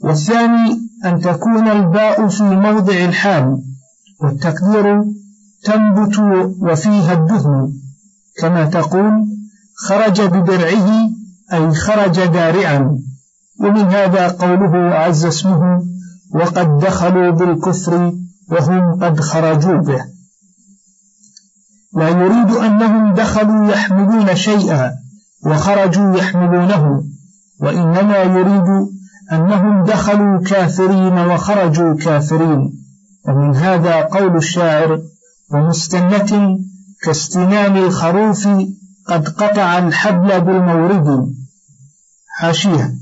والثاني أن تكون الباء في موضع الحال والتقدير تنبت وفيها الدهن. كما تقول خرج بدرعه أي خرج دارعا. ومن هذا قوله عز اسمه وقد دخلوا بالكفر وهم قد خرجوا به. لا يريد أنهم دخلوا يحملون شيئا وخرجوا يحملونه. وإنما يريد أنهم دخلوا كافرين وخرجوا كافرين. ومن هذا قول الشاعر ومستنة كاستنان الخروف قد قطع الحبل بالمورد. حاشية.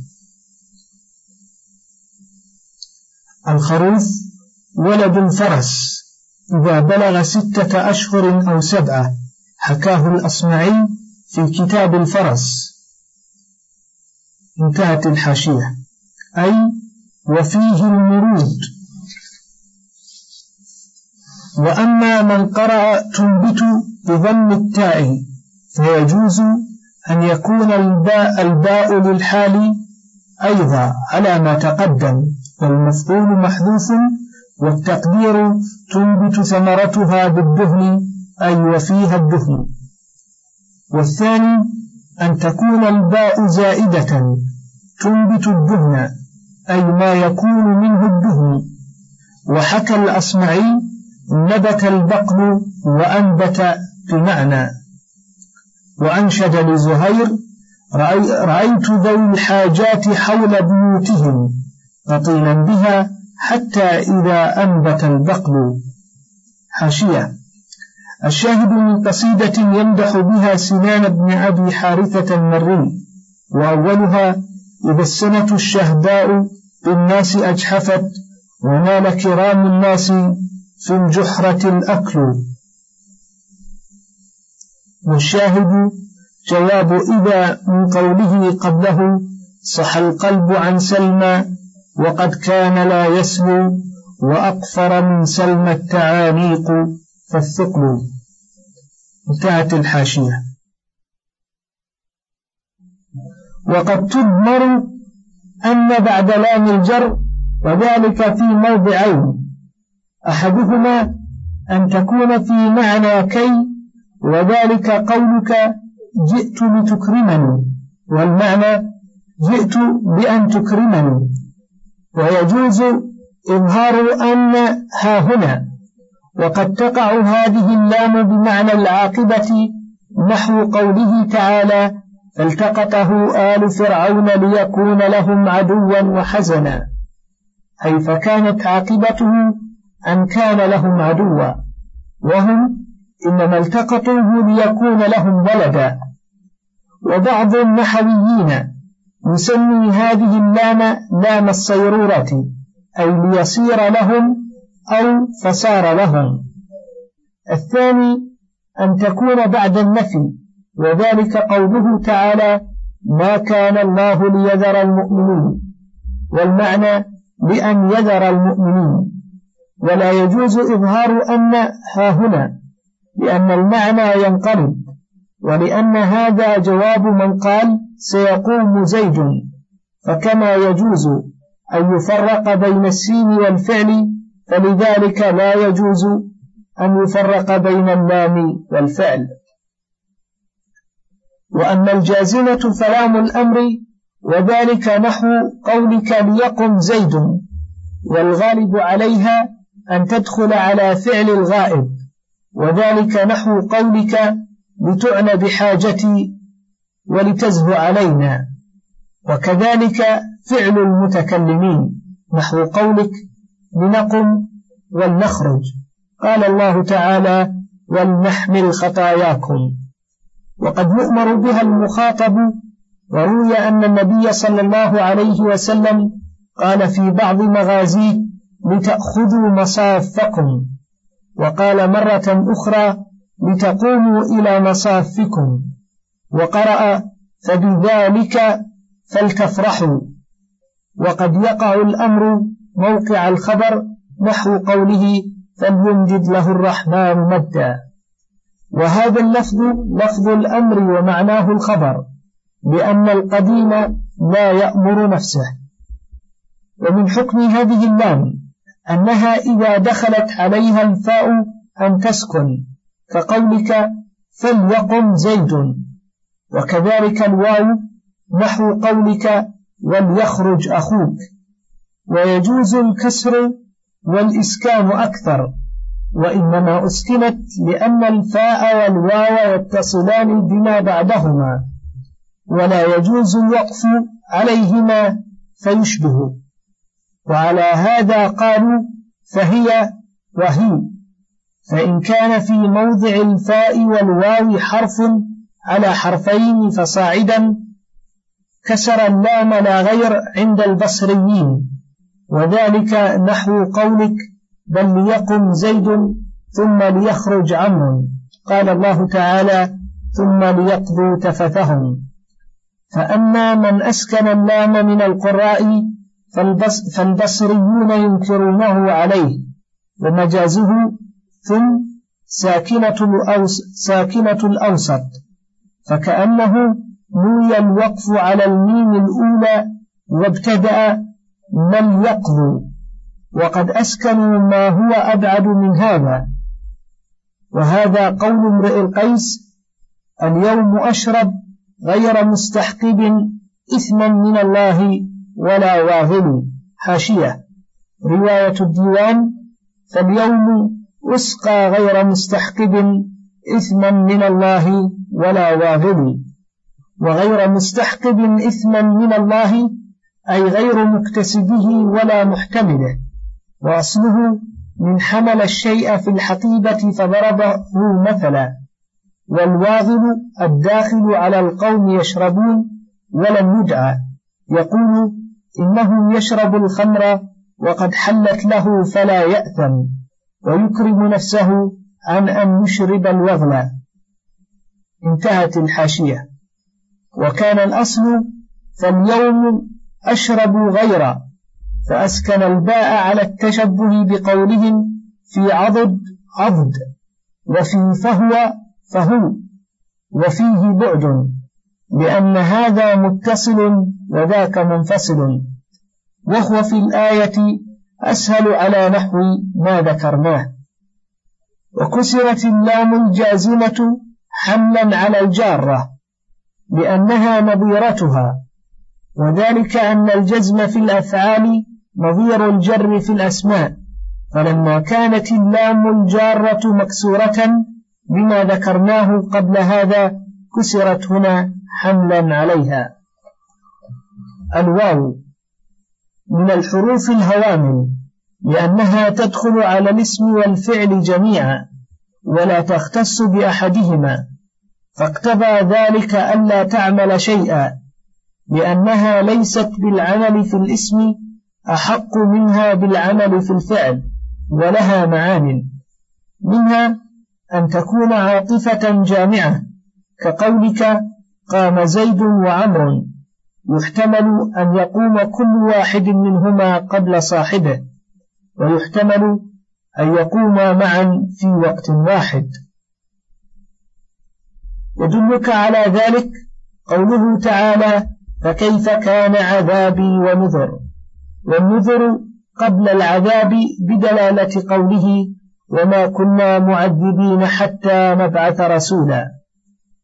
الخروف ولد الفرس. إذا بلغ ستة أشهر أو سبعة حكاه الأصمعي في كتاب الفرس. انتهت الحاشية. أي وفيه المرود. وأما من قرأ تنبت بضم التاء فيجوز أن يكون الباء الباء للحال أيضا على ما تقدم والمفعول محذوف والتقدير تنبت ثمرتها بالدهن أي وفيها الدهن. والثاني أن تكون الباء زائدة تنبت الدهن. أي ما يكون منه الدهن. وحكى الأصمعي نبت البقل وأنبت بمعنى. وأنشد لزهير رأيت ذوي الحاجات حول بيوتهم رطينا بها حتى إذا أنبت البقل حاشية. الشاهد من قصيدة يمدح بها سنان بن أبي حارثة المري وأولها إذا السنة الشهداء بالناس أجحفت ونال كرام الناس في الجحرة الأكل. والشاهد جواب إذا من قوله قبله صح القلب عن سلمى وقد كان لا يسلو وأقفر من سلمى التعانيق فالثقل انتهت الحاشية. وقد تدمر أن بعد لام الجر وذلك في موضعين. أحدهما أن تكون في معنى كي وذلك قولك جئت لتكرمني والمعنى جئت بأن تكرمني. ويجوز إظهار أن ها هنا وقد تقع هذه اللام بمعنى العاقبة نحو قوله تعالى فالتقطه آل فرعون ليكون لهم عدوا وحزنا. أي فكانت عاقبته أن كان لهم عدوا. وهم إنما التقطوه ليكون لهم ولدا. وبعض النحويين يسمي هذه اللام لام الصيرورة أي ليصير لهم أو فصار لهم. الثاني أن تكون بعد النفي وذلك قوله تعالى ما كان الله ليذر المؤمنين. والمعنى بأن يذر المؤمنين. ولا يجوز إظهار أن ها هنا لأن المعنى ينقلب. ولأن هذا جواب من قال سيقوم زيد. فكما يجوز أن يفرق بين السين والفعل فلذلك لا يجوز أن يفرق بين اللام والفعل. وأما الجازمة فلام الأمر وذلك نحو قولك ليقم زيد والغالب عليها أن تدخل على فعل الغائب وذلك نحو قولك لتعنى بحاجتي ولتزهو علينا وكذلك فعل المتكلمين نحو قولك لنقم ولنخرج. قال الله تعالى ولنحمل خطاياكم وقد يؤمر بها المخاطب وروي أن النبي صلى الله عليه وسلم قال في بعض مغازيه لتأخذوا مصافكم. وقال مرة أخرى لتقوموا إلى مصافكم. وقرأ فبذلك فلتفرحوا. وقد يقع الأمر موقع الخبر نحو قوله فليمدد له الرحمن مدا. وهذا اللفظ لفظ الأمر ومعناه الخبر لأن القديم لا يأمر نفسه. ومن حكم هذه اللام أنها إذا دخلت عليها الفاء أن تسكن كقولك فليقم زيد وكذلك الواو نحو قولك وليخرج أخوك. ويجوز الكسر والإسكان أكثر. وإنما أسكنت لأن الفاء والواو يتصلان بما بعدهما ولا يجوز الوقف عليهما فيشبه. وعلى هذا قالوا فهي وهي. فإن كان في موضع الفاء والواو حرف على حرفين فصاعدا كسر اللام لا غير عند البصريين. وذلك نحو قولك بل ليقم زيد ثم ليخرج عمرو. قال الله تعالى ثم ليقضوا تفثهم فأما من أسكن اللام من القراء فالبصريون ينكرونه عليه. ومجازه ثم ساكنة, الأوس ساكنة الأوسط. فكأنه نوي الوقف على الميم الأولى وابتدأ من يقضوا. وقد أسكنوا ما هو أبعد من هذا. وهذا قول امرئ القيس اليوم أشرب غير مستحقب إثما من الله ولا واهل حاشية. رواية الديوان فاليوم أسقى غير مستحقب إثما من الله ولا واهل وغير مستحقب إثما من الله أي غير مكتسبه ولا محتمله. وأصله من حمل الشيء في الحقيبة فضربه مثلا والواغل الداخل على القوم يشربون ولم يدعى يقول إنه يشرب الخمر وقد حلت له فلا يأثم ويكرم نفسه عن أن يشرب الوغل. انتهت الحاشية. وكان الأصل فاليوم أشرب غيرا. فأسكن الباء على التشبه بقولهم في عضد عضد. وفي فهو فهو. وفيه بعد لأن هذا متصل وذاك منفصل. وهو في الآية أسهل على نحو ما ذكرناه. وكسرت اللام الجازمة حملا على الجارة لأنها نظيرتها. وذلك أن الجزم في الأفعال نظير الجر في الأسماء فلما كانت اللام الجارة مكسورة بما ذكرناه قبل هذا كسرت هنا حملا عليها. الواو من الحروف الهوامل لأنها تدخل على الاسم والفعل جميعا ولا تختص بأحدهما فاقتضى ذلك ألا تعمل شيئا لأنها ليست بالعمل في الاسم أحق منها بالعمل في الفعل ولها معان. منها أن تكون عاطفة جامعة كقولك قام زيد وعمر. يحتمل أن يقوم كل واحد منهما قبل صاحبه ويحتمل أن يقوما معا في وقت واحد. يدلك على ذلك قوله تعالى فكيف كان عذابي ونذر؟ والنذر قبل العذاب بدلالة قوله وما كنا معذبين حتى نبعث رسولا.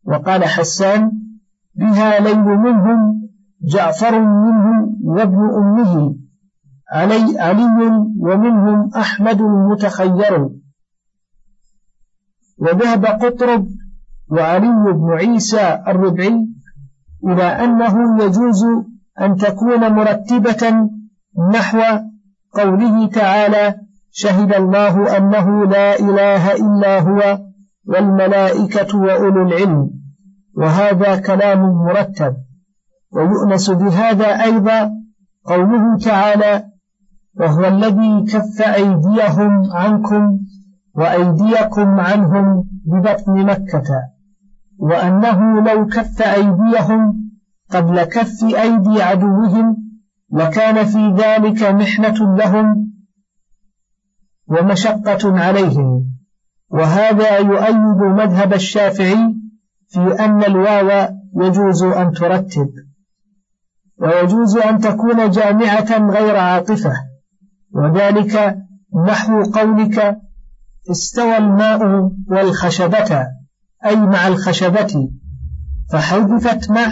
وقال حسان بها ليل منهم جعفر منهم وابن أمه علي, علي ومنهم أحمد المتخير. وذهب قطرب وعلي بن عيسى الربعي إلى أنه يجوز أن تكون مرتبة نحو قوله تعالى شهد الله أنه لا إله إلا هو والملائكة وأولو العلم وهذا كلام مرتب ويؤنس بهذا أيضا قوله تعالى وهو الذي كف أيديهم عنكم وأيديكم عنهم ببطن مكة وأنه لو كف أيديهم قبل كف أيدي عدوهم لكان في ذلك محنة لهم ومشقة عليهم. وهذا يؤيد مذهب الشافعي في أن الواو يجوز أن ترتب ويجوز أن تكون جامعة غير عاطفة. وذلك نحو قولك استوى الماء والخشبة أي مع الخشبة فحذفت مع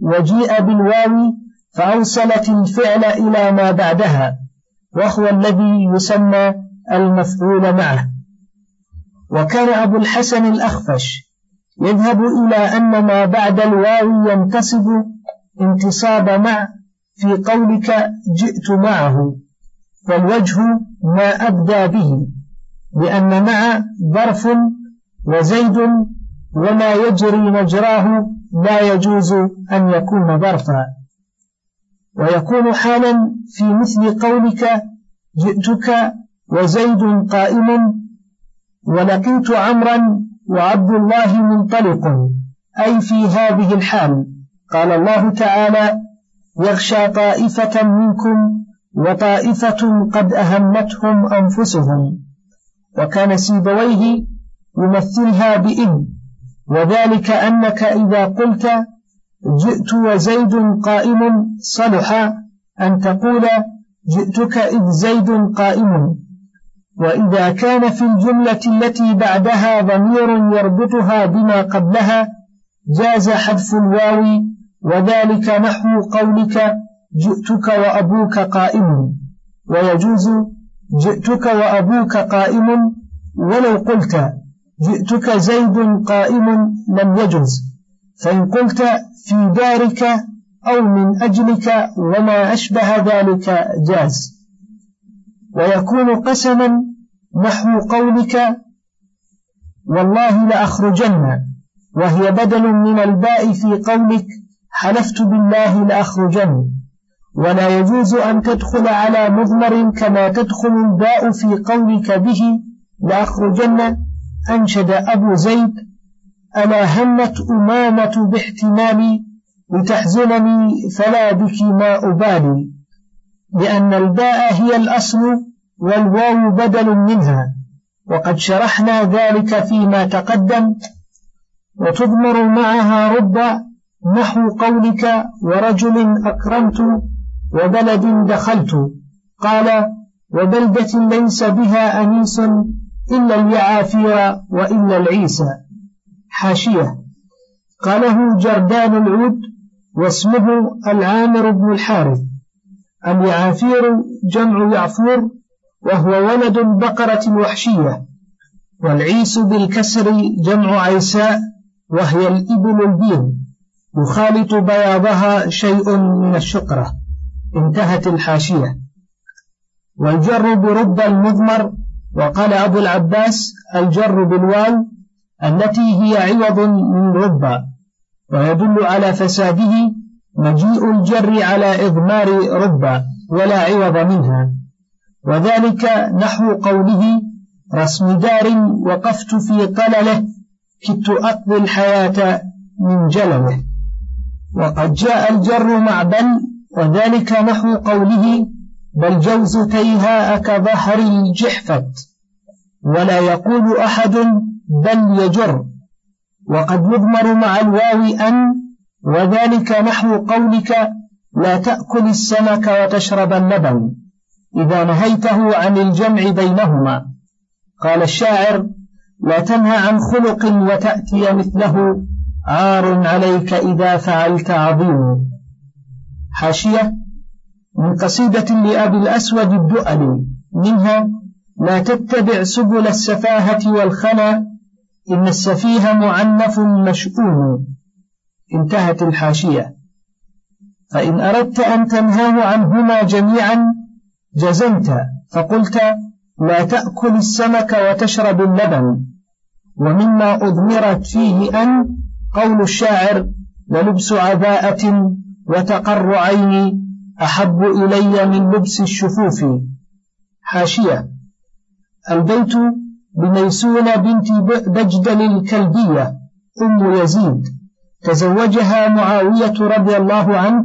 وجيء بالواو فأوصلت الفعل إلى ما بعدها وهو الذي يسمى المفعول معه. وكان أبو الحسن الأخفش يذهب إلى أن ما بعد الواو ينتصب انتصاب مع في قولك جئت معه والوجه ما أبدى به لأن مع ظرف وزيد وما يجري مجراه لا يجوز أن يكون ظرفا. ويكون حالا في مثل قولك جئتك وزيد قائم ولقيت عمرا وعبد الله منطلق أي في هذه الحال. قال الله تعالى يغشى طائفة منكم وطائفة قد أهمتهم أنفسهم. وكان سيبويه يمثلها بإن وذلك أنك إذا قلت جئت وزيد قائم صلح أن تقول جئتك إذ زيد قائم. وإذا كان في الجملة التي بعدها ضمير يربطها بما قبلها جاز حذف الواو وذلك نحو قولك جئتك وأبوك قائم. ويجوز جئتك وأبوك قائم ولو قلت جئتك زيد قائم لم يجز. فإن قلت في دارك أو من أجلك وما أشبه ذلك جاز. ويكون قسما نحو قولك والله لأخرجن وهي بدل من الباء في قولك حلفت بالله لأخرجن. ولا يجوز أن تدخل على مضمر كما تدخل الباء في قولك به لأخرجن أنشد أبو زيد ألا همت أمامة باحتمالي لتحزنني فلا بك ما أبالي لأن الباء هي الأصل والواو بدل منها وقد شرحنا ذلك فيما تقدم وتضمر معها رب نحو قولك ورجل أكرمت وبلد دخلت قال وبلدة ليس بها أنيس إلا اليعافير وإلا العيسى. حاشية. قاله جردان العود واسمه العامر بن الحارث اليعافير جمع يعفور وهو ولد البقرة الوحشية والعيس بالكسر جمع عيساء وهي الإبل البيض يخالط بياضها شيء من الشقرة. انتهت الحاشية. والجر برب المضمر وقال أبو العباس الجر بالواو التي هي عوض من رب ويدل على فساده مجيء الجر على إضمار رب ولا عوض منها. وذلك نحو قوله رسم دار وقفت في طلله كدت أقضي الحياة من جلله. وقد جاء الجر مع بل وذلك نحو قوله بل جوز تيهاء كظهر الجحفة ولا يقول أحد بل يجر وقد يضمر مع الواو أن وذلك نحو قولك لا تأكل السمك وتشرب اللبن إذا نهيته عن الجمع بينهما. قال الشاعر لا تنهى عن خلق وتأتي مثله عار عليك إذا فعلت عظيم. حاشية من قصيدة لأبي الأسود الدؤلي منها لا تتبع سبل السفاهة والخنا إن السفيه معنف مشؤوم. انتهت الحاشية. فإن أردت أن تنهاه عنهما جميعا جزمت فقلت لا تأكل السمك وتشرب اللبن. ومما أضمرت فيه أن قول الشاعر للبس عباءة وتقر عيني أحب إلي من لبس الشفوف. حاشية. البيت بميسونة بنت بجدل الكلبية أم يزيد. تزوجها معاوية رضي الله عنه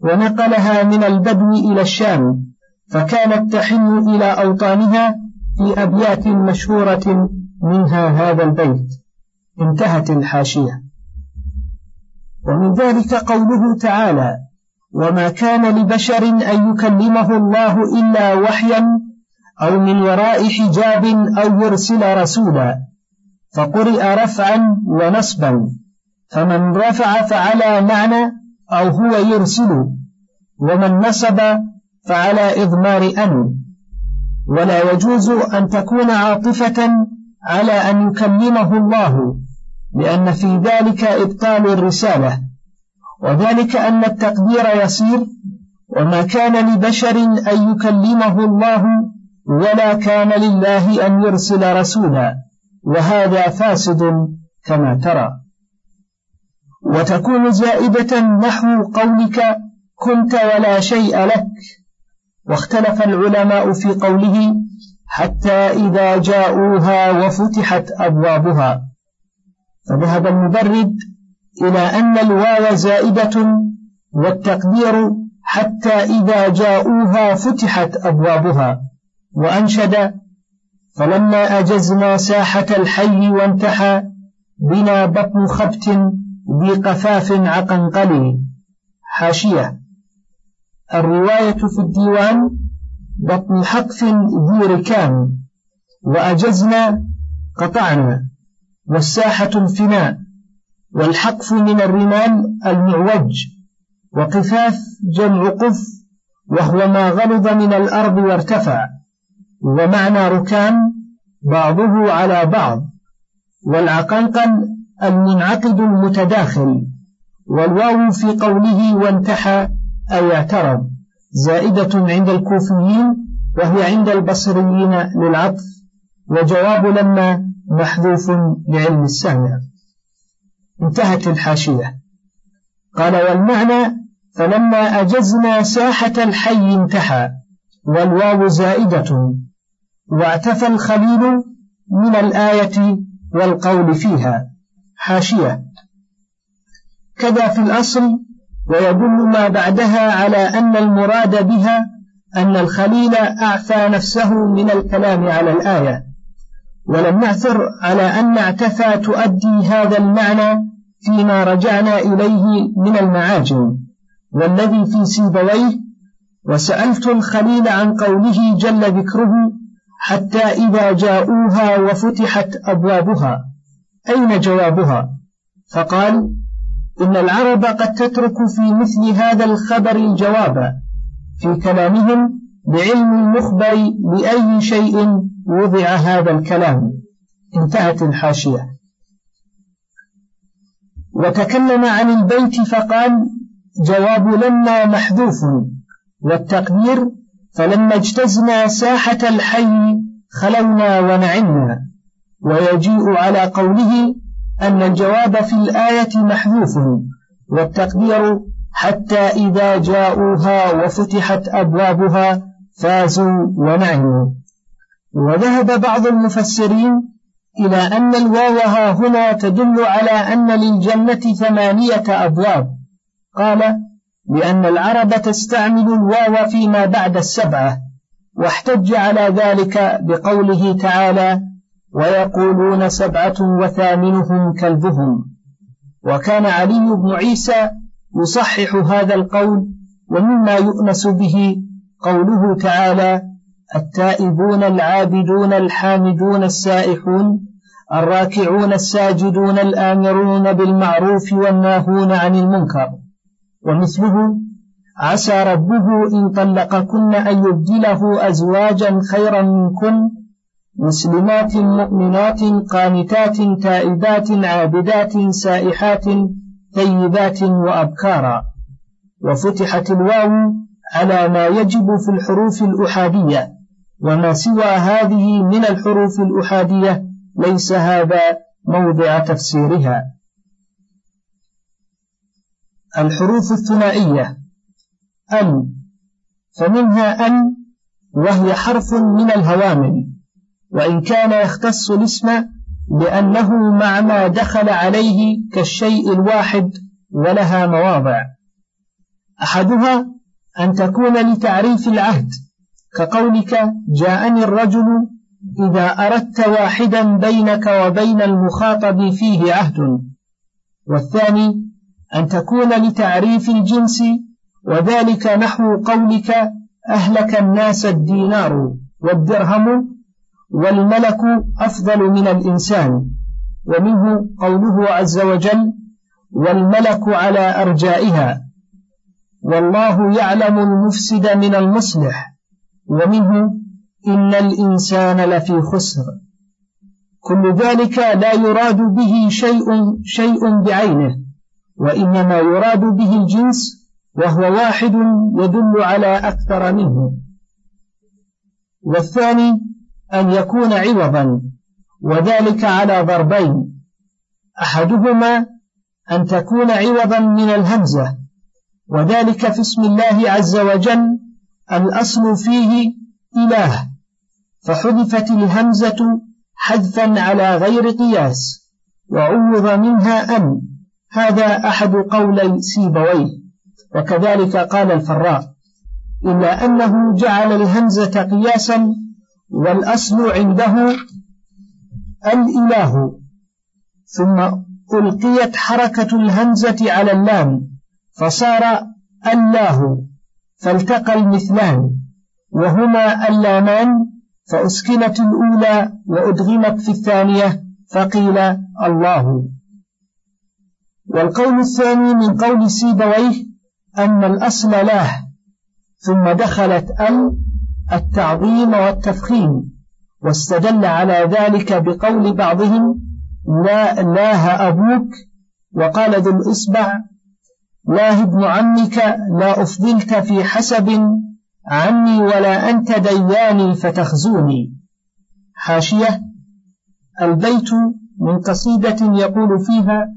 ونقلها من البدو إلى الشام فكانت تحن إلى أوطانها في أبيات مشهورة منها هذا البيت. انتهت الحاشية. ومن ذلك قوله تعالى وما كان لبشر أن يكلمه الله إلا وحيا أو من وراء حجاب أو يرسل رسولا فقرئ رفعا ونصبا فمن رفع فعلى معنى أو هو يرسل ومن نصب فعلى إضمار أن ولا يجوز أن تكون عاطفة على أن يكلمه الله لأن في ذلك إبطال الرسالة. وذلك أن التقدير يصير وما كان لبشر أن يكلمه الله ولا كان لله أن يرسل رسولا وهذا فاسد كما ترى. وتكون زائدة نحو قولك كنت ولا شيء لك. واختلف العلماء في قوله حتى إذا جاءوها وفتحت أبوابها. فذهب المبرد إلى أن الواو زائدة والتقدير حتى إذا جاءوها فتحت أبوابها. وأنشد فلما أجزنا ساحة الحي وانتحى بنا بطن خبت ذي قفاف عقنقلي. حاشية. الرواية في الديوان بطن حقف ذي ركام وأجزنا قطعنا. والساحة الفناء والحقف من الرمال المعوج. وقفاف جمع قف. وهو ما غلظ من الأرض وارتفع. ومعنى ركام بعضه على بعض والعقنقن المنعقد المتداخل والواو في قوله وانتحى أي اعترض زائدة عند الكوفيين وهي عند البصريين للعطف وجواب لما محذوف لعلم السامع انتهت الحاشية. قال والمعنى فلما أجزنا ساحة الحي انتحى والواو زائدة واعتفى الخليل من الآية والقول فيها. حاشية. كذا في الأصل ويدل ما بعدها على أن المراد بها أن الخليل أعفى نفسه من الكلام على الآية. ولم نعثر على أن اعتفى تؤدي هذا المعنى فيما رجعنا إليه من المعاجم. والذي في سيبويه وسألت الخليل عن قوله جل ذكره حتى إذا جاءوها وفتحت أبوابها. أين جوابها؟ فقال إن العرب قد تترك في مثل هذا الخبر الجواب في كلامهم بعلم المخبر بأي شيء وضع هذا الكلام. انتهت الحاشية. وتكلم عن البيت فقال جواب لما محذوف والتقدير فلما اجتزنا ساحة الحي خلونا ونعمنا. ويجيء على قوله أن الجواب في الآية محذوف والتقدير حتى إذا جاءوها وفتحت أبوابها فازوا ونعموا. وذهب بعض المفسرين إلى أن الواو ها هنا تدل على أن للجنة ثمانية أبواب. قال لأن العرب تستعمل الواو فيما بعد السبعة واحتج على ذلك بقوله تعالى ويقولون سبعة وثامنهم كلبهم وكان علي بن عيسى يصحح هذا القول ومما يؤنس به قوله تعالى التائبون العابدون الحامدون السائحون الراكعون الساجدون الآمرون بالمعروف والناهون عن المنكر ومثله عسى ربه إن طلقكن أن يبدله أزواجا خيرا منكن مسلمات مؤمنات قانتات تائبات عابدات سائحات طيبات وأبكارا وفتحت الواو على ما يجب في الحروف الأحادية وما سوى هذه من الحروف الأحادية ليس هذا موضع تفسيرها الحروف الثنائية. أن. فمنها أن وهي حرف من الهوامل. وإن كان يختص الاسم لأنه مع ما دخل عليه كالشيء الواحد ولها مواضع. أحدها أن تكون لتعريف العهد كقولك جاءني الرجل إذا أردت واحدا بينك وبين المخاطب فيه عهد. والثاني أن تكون لتعريف الجنس وذلك نحو قولك أهلك الناس الدينار والدرهم والملك أفضل من الإنسان ومنه قوله عز وجل والملك على أرجائها والله يعلم المفسد من المصلح ومنه إن الإنسان لفي خسر. كل ذلك لا يراد به شيء شيء بعينه. وإنما يراد به الجنس وهو واحد يدل على أكثر منه. والثاني أن يكون عوضا وذلك على ضربين. أحدهما أن تكون عوضا من الهمزة وذلك في اسم الله عز وجل الأصل فيه إله فحذفت الهمزة حذفا على غير قياس وعوض منها أن. هذا أحد قولي سيبويه وكذلك قال الفراء إلا أنه جعل الهمزة قياسا والأصل عنده الإله. ثم ألقيت حركة الهمزة على اللام فصار الله فالتقى المثلان وهما اللامان فأسكنت الأولى وأدغمت في الثانية فقيل الله. والقول الثاني من قول سيبويه أن الأصل لاه ثم دخلت ال التعظيم والتفخيم واستدل على ذلك بقول بعضهم لا لاه أبوك وقال ذو الإصبع لاه ابن عمك لا أفضلت في حسب عني ولا أنت دياني فتخزوني حاشية البيت من قصيدة يقول فيها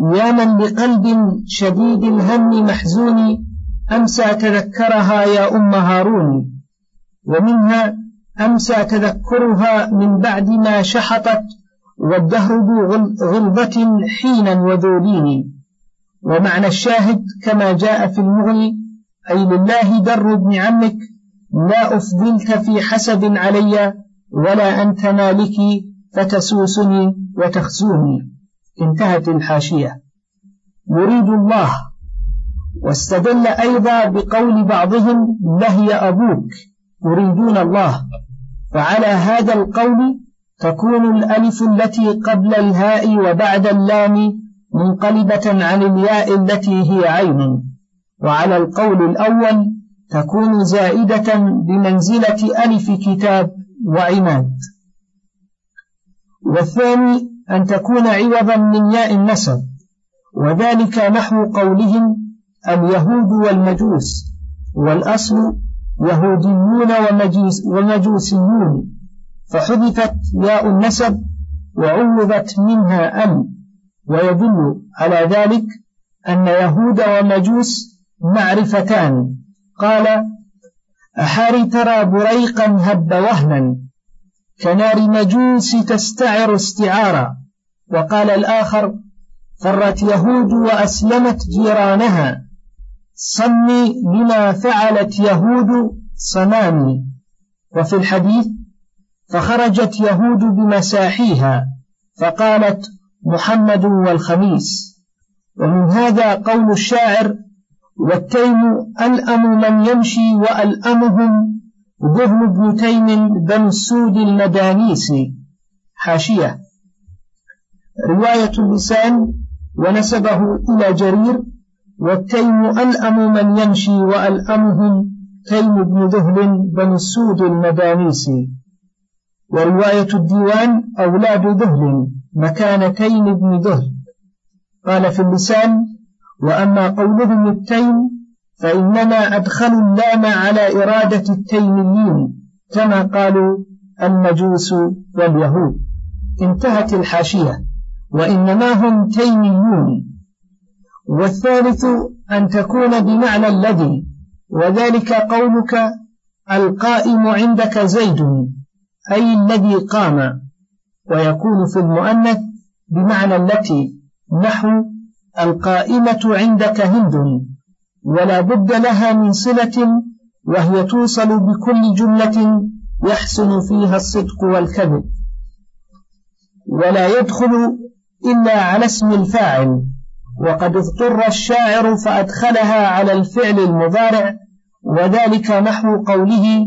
يا من بقلب شديد الهم محزون أمسى تذكرها يا أم هارون ومنها أمسى تذكرها من بعد ما شحطت والدهر ذو غلبة حينا وذولين. ومعنى الشاهد كما جاء في المغني أي لله در ابن عمك لا أفضلت في حسب علي ولا أنت مالكي فتسوسني وتخزوني. انتهت الحاشية. يريد الله. واستدل أيضا بقول بعضهم لهي أبوك. يريدون الله. فعلى هذا القول تكون الألف التي قبل الهاء وبعد اللام منقلبة عن الياء التي هي عين. وعلى القول الأول تكون زائدة بمنزلة ألف كتاب وعماد. والثاني أن تكون عوضا من ياء النسب وذلك نحو قولهم اليهود والمجوس والأصل يهوديون ومجوسيون. فحذفت ياء النسب وعوضت منها أم. ويدل على ذلك أن يهود ومجوس معرفتان. قال أحاري ترى بريقا هب وهنا. كنار مجوس تستعر استعارا. وقال الآخر فرت يهود وأسلمت جيرانها. صمي لما فعلت يهود صنامي وفي الحديث فخرجت يهود بمساحيها فقالت محمد والخميس. ومن هذا قول الشاعر والتيم ألأم من يمشي وألأمهم ذهن بن تيم بن السود المدانيسي حاشية. رواية اللسان ونسبه إلى جرير والتيم ألأم من يمشي وألأمهم تيم بن ذهل بنو السود المدانيس. ورواية الديوان أولاد ذهل مكان تيم بن ذهل. قال في اللسان وأما قولهم التيم فإنما أدخلوا اللام على إرادة التيميين كما قالوا المجوس واليهود. انتهت الحاشية. وإنما هم تيميون. والثالث أن تكون بمعنى الذي وذلك قولك القائم عندك زيد أي الذي قام. ويكون في المؤنث بمعنى التي نحو القائمة عندك هند. ولا بد لها من صلة وهي توصل بكل جملة يحسن فيها الصدق والكذب. ولا يدخل إلا على اسم الفاعل. وقد اضطر الشاعر فأدخلها على الفعل المضارع وذلك نحو قوله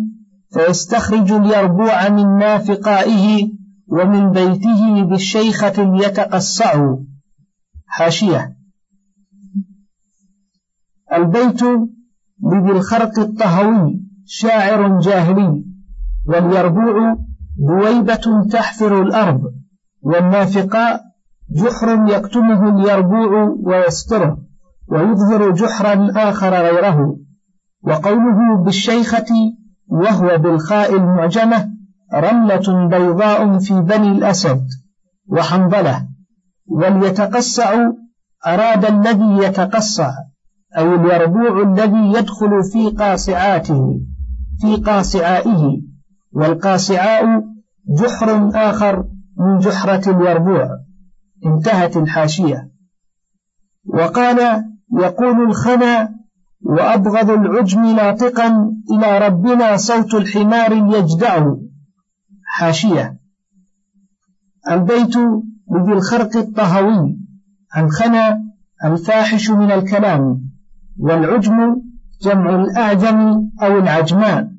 فيستخرج اليربوع من نافقائه ومن بيته بالشيخة يتقصع حاشية. البيت لذي الخرق الطهوي شاعر جاهلي واليربوع بويبة تحفر الأرض والنافقاء جحر يكتمه اليربوع ويستره ويظهر جحرا آخر غيره. وقوله بالشيخة وهو بالخاء المعجمة رملة بيضاء في بني الأسد وحنظلة وليتقصع أراد الذي يتقصع أو اليربوع الذي يدخل في قاصعاته في قاصعائه والقاصعاء جحر آخر من جحرة اليربوع انتهت الحاشية. وقال يقول الخنا وأبغض العجم ناطقا إلى ربنا صوت الحمار يجدع حاشية. البيت لذي الخرق الطهوي عن خنا الفاحش من الكلام. والعجم جمع الأعجم أو العجمان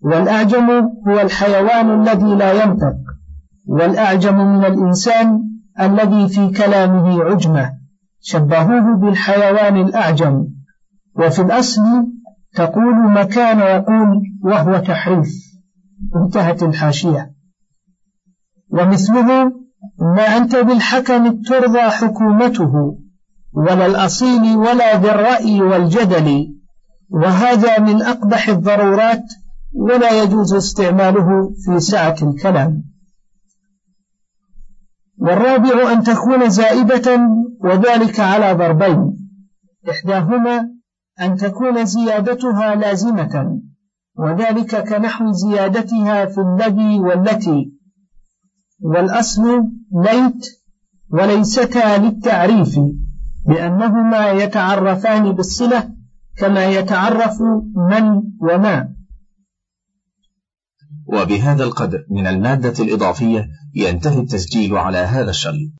والأعجم هو الحيوان الذي لا ينطق والأعجم من الإنسان الذي في كلامه عجمة شبهوه بالحيوان الأعجم وفي الأصل تقول مكان يقول وهو تحريف انتهت الحاشية. ومثله ما أنت بالحكم ترضى حكومته ولا الأصيل ولا ذي الرأي والجدل وهذا من أقبح الضرورات ولا يجوز استعماله في سعة الكلام. والرابع أن تكون زائدة وذلك على ضربين إحداهما أن تكون زيادتها لازمة وذلك كنحو زيادتها في الذي والتي. والأصل ليت وليستا للتعريف. لأنهما يتعرفان بالصلة كما يتعرف من وما. وبهذا القدر من المادة الإضافية ينتهي التسجيل على هذا الشريط.